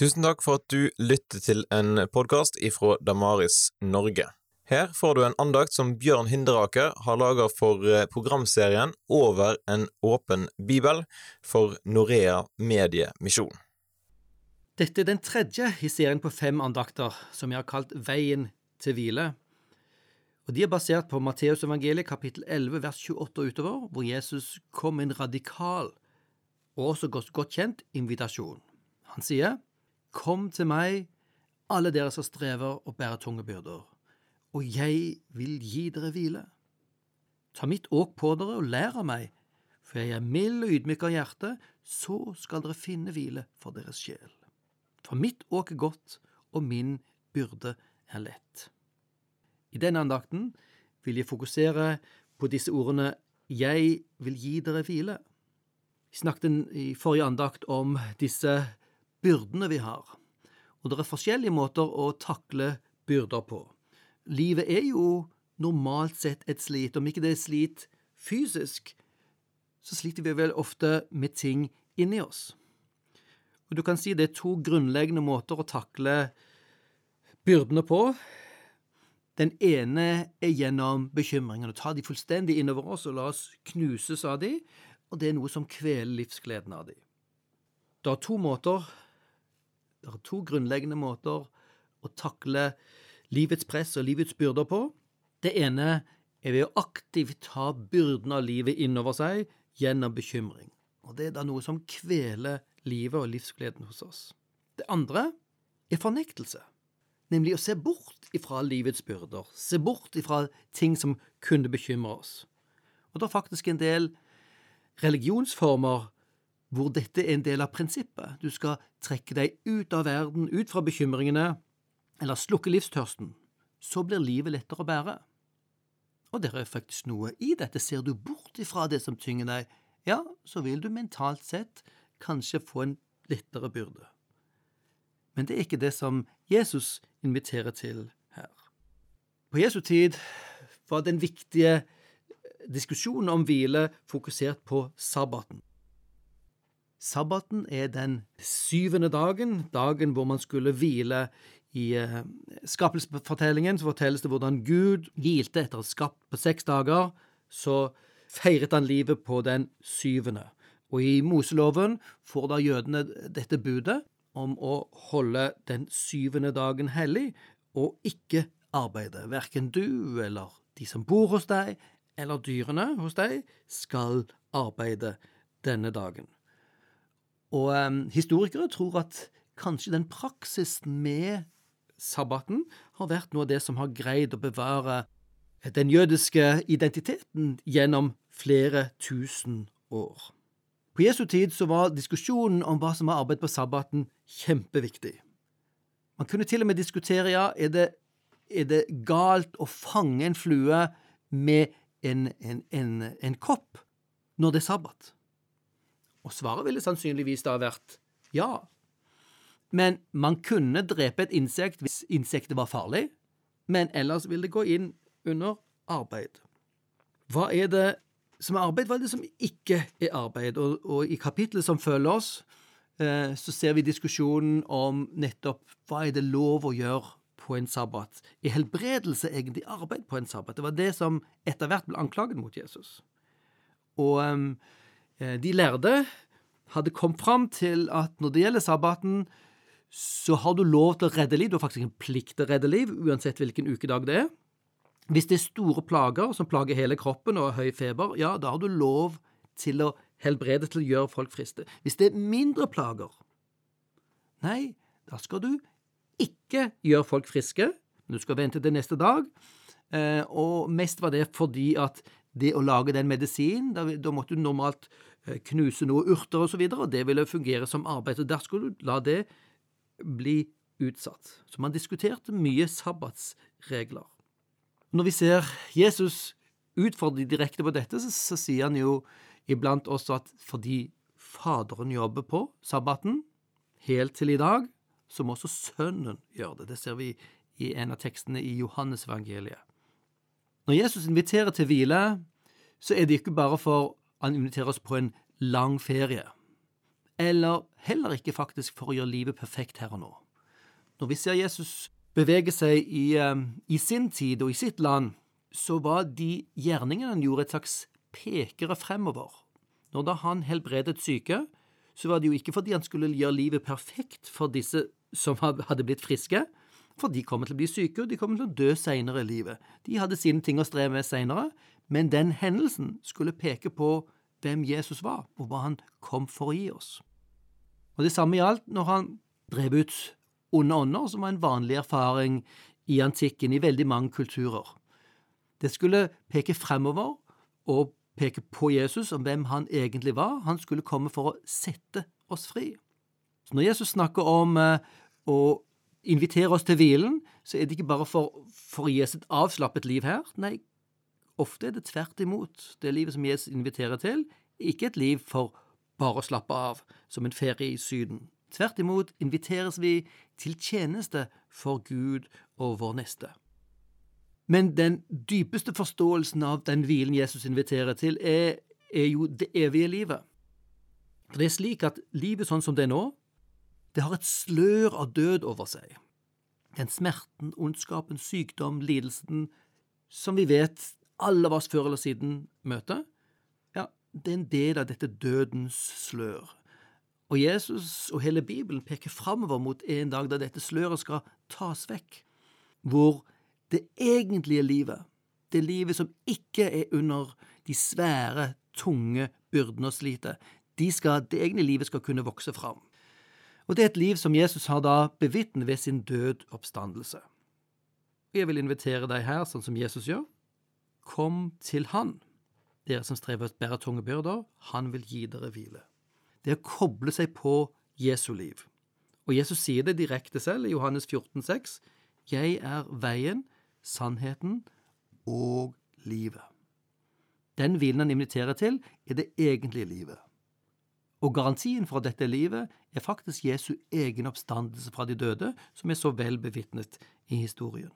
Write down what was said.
Tusen takk for at du lytter til en podkast ifra Damaris Norge. Her får du en andakt som Bjørn Hinderaker har laga for eh, programserien Over en åpen bibel for Norea Mediemisjon. Dette er den tredje i serien på fem andakter som jeg har kalt Veien til hvile. Og De er basert på Matteusevangeliet kapittel 11 vers 28 og utover, hvor Jesus kom med en radikal og også godt kjent invitasjon. Han sier, Kom til meg, alle dere som strever og bærer tunge byrder, og jeg vil gi dere hvile. Ta mitt åk på dere og lær av meg, for jeg er mild og ydmyk av hjerte, så skal dere finne hvile for deres sjel. For mitt åk er godt, og min byrde er lett. I denne andakten vil jeg fokusere på disse ordene Jeg vil gi dere hvile. Vi snakket i forrige andakt om disse byrdene vi har, og det er forskjellige måter å takle byrder på. Livet er jo normalt sett et slit, om ikke det er slit fysisk, så sliter vi vel ofte med ting inni oss. Og du kan si det er to grunnleggende måter å takle byrdene på. Den ene er gjennom bekymringene, ta de fullstendig innover oss og la oss knuses av de, og det er noe som kveler livsgleden av dem. Det er to måter, det er to grunnleggende måter å takle livets press og livets byrder på. Det ene er ved å aktivt ta byrden av livet innover seg gjennom bekymring. Og Det er da noe som kveler livet og livsgleden hos oss. Det andre er fornektelse, nemlig å se bort ifra livets byrder, se bort ifra ting som kunne bekymre oss. Og det er faktisk en del religionsformer hvor dette er en del av prinsippet. Du skal trekke deg ut av verden, ut fra bekymringene, eller slukke livstørsten. Så blir livet lettere å bære. Og det er faktisk noe i dette. Ser du bort ifra det som tynger deg, ja, så vil du mentalt sett kanskje få en lettere byrde. Men det er ikke det som Jesus inviterer til her. På Jesu tid var den viktige diskusjonen om hvile fokusert på sabbaten. Sabbaten er den syvende dagen, dagen hvor man skulle hvile. I uh, skapelsesfortellingen fortelles det hvordan Gud hvilte etter å ha skapt på seks dager. Så feiret han livet på den syvende. Og i Moseloven får da jødene dette budet om å holde den syvende dagen hellig, og ikke arbeide. Verken du eller de som bor hos deg, eller dyrene hos deg skal arbeide denne dagen. Og um, historikere tror at kanskje den praksisen med sabbaten har vært noe av det som har greid å bevare den jødiske identiteten gjennom flere tusen år. På Jesu tid så var diskusjonen om hva som var arbeid på sabbaten, kjempeviktig. Man kunne til og med diskutere ja, er det, er det galt å fange en flue med en, en, en, en kopp når det er sabbat? Og svaret ville sannsynligvis da vært ja. Men man kunne drepe et insekt hvis insektet var farlig, men ellers vil det gå inn under arbeid. Hva er det som er arbeid, hva er det som ikke er arbeid? Og, og i kapittelet som følger oss, eh, så ser vi diskusjonen om nettopp hva er det lov å gjøre på en sabbat? Er helbredelse egentlig arbeid på en sabbat? Det var det som etter hvert ble anklaget mot Jesus. Og um, de lærde hadde kommet fram til at når det gjelder sabbaten, så har du lov til å redde liv. Du har faktisk en plikt til å redde liv, uansett hvilken ukedag det er. Hvis det er store plager som plager hele kroppen og høy feber, ja, da har du lov til å helbrede, til å gjøre folk friste. Hvis det er mindre plager, nei, da skal du ikke gjøre folk friske, du skal vente til neste dag. Eh, og mest var det fordi at det å lage den medisinen, da, måtte du normalt eh, knuse noe urter og så videre, og det ville fungere som arbeid. og der skulle du la det bli utsatt. Så man diskuterte mye sabbatsregler. Når vi ser Jesus utfordre direkte på dette, så, så sier han jo iblant også at fordi Faderen jobber på sabbaten, helt til i dag, så må også Sønnen gjøre det. Det ser vi i en av tekstene i Johannes evangeliet. Når Jesus inviterer til hvile, så er det ikke bare for han inviterer oss på en lang ferie, eller heller ikke faktisk for å gjøre livet perfekt her og nå. Når vi ser Jesus bevege seg i, eh, i sin tid og i sitt land, så var de gjerningene han gjorde, et slags pekere fremover. Når da han helbredet syke, så var det jo ikke fordi han skulle gjøre livet perfekt for disse som hadde blitt friske, for de kommer til å bli syke, og de kommer til å dø seinere i livet. De hadde sine ting å streve med seinere, men den hendelsen skulle peke på hvem Jesus var, og hva han kom for å gi oss. Og Det samme gjaldt når han drev ut onde ånder, som var en vanlig erfaring i antikken i veldig mange kulturer. Det skulle peke fremover og peke på Jesus om hvem han egentlig var. Han skulle komme for å sette oss fri. Så når Jesus snakker om eh, å invitere oss til hvilen, så er det ikke bare for, for å gi oss et avslappet liv her. Nei, ofte er det tvert imot. Det livet som Jesus inviterer til, ikke et liv for bare å slappe av, som en ferie i Syden. Tvert imot inviteres vi til tjeneste for Gud og vår neste. Men den dypeste forståelsen av den hvilen Jesus inviterer til, er, er jo det evige livet. For det er slik at livet sånn som det er nå, det har et slør av død over seg. Den smerten, ondskapen, sykdom, lidelsen som vi vet alle av oss før eller siden møter, ja, det er en del av dette dødens slør. Og Jesus og hele Bibelen peker framover mot en dag da dette sløret skal tas vekk, hvor det egentlige livet, det livet som ikke er under de svære, tunge byrdene og slitet, de det egentlige livet skal kunne vokse fram. Og det er et liv som Jesus har da bevitnet ved sin død oppstandelse. Jeg vil invitere deg her, sånn som Jesus gjør. Kom til Han, dere som strever å bære tunge byrder, Han vil gi dere hvile det er å koble seg på Jesu liv. Og Jesus sier det direkte selv i Johannes 14, 14,6. Jeg er veien, sannheten og livet. Den hvilen han inviterer til, er det egentlige livet. Og garantien for dette livet er faktisk Jesu egen oppstandelse fra de døde, som er så vel bevitnet i historien.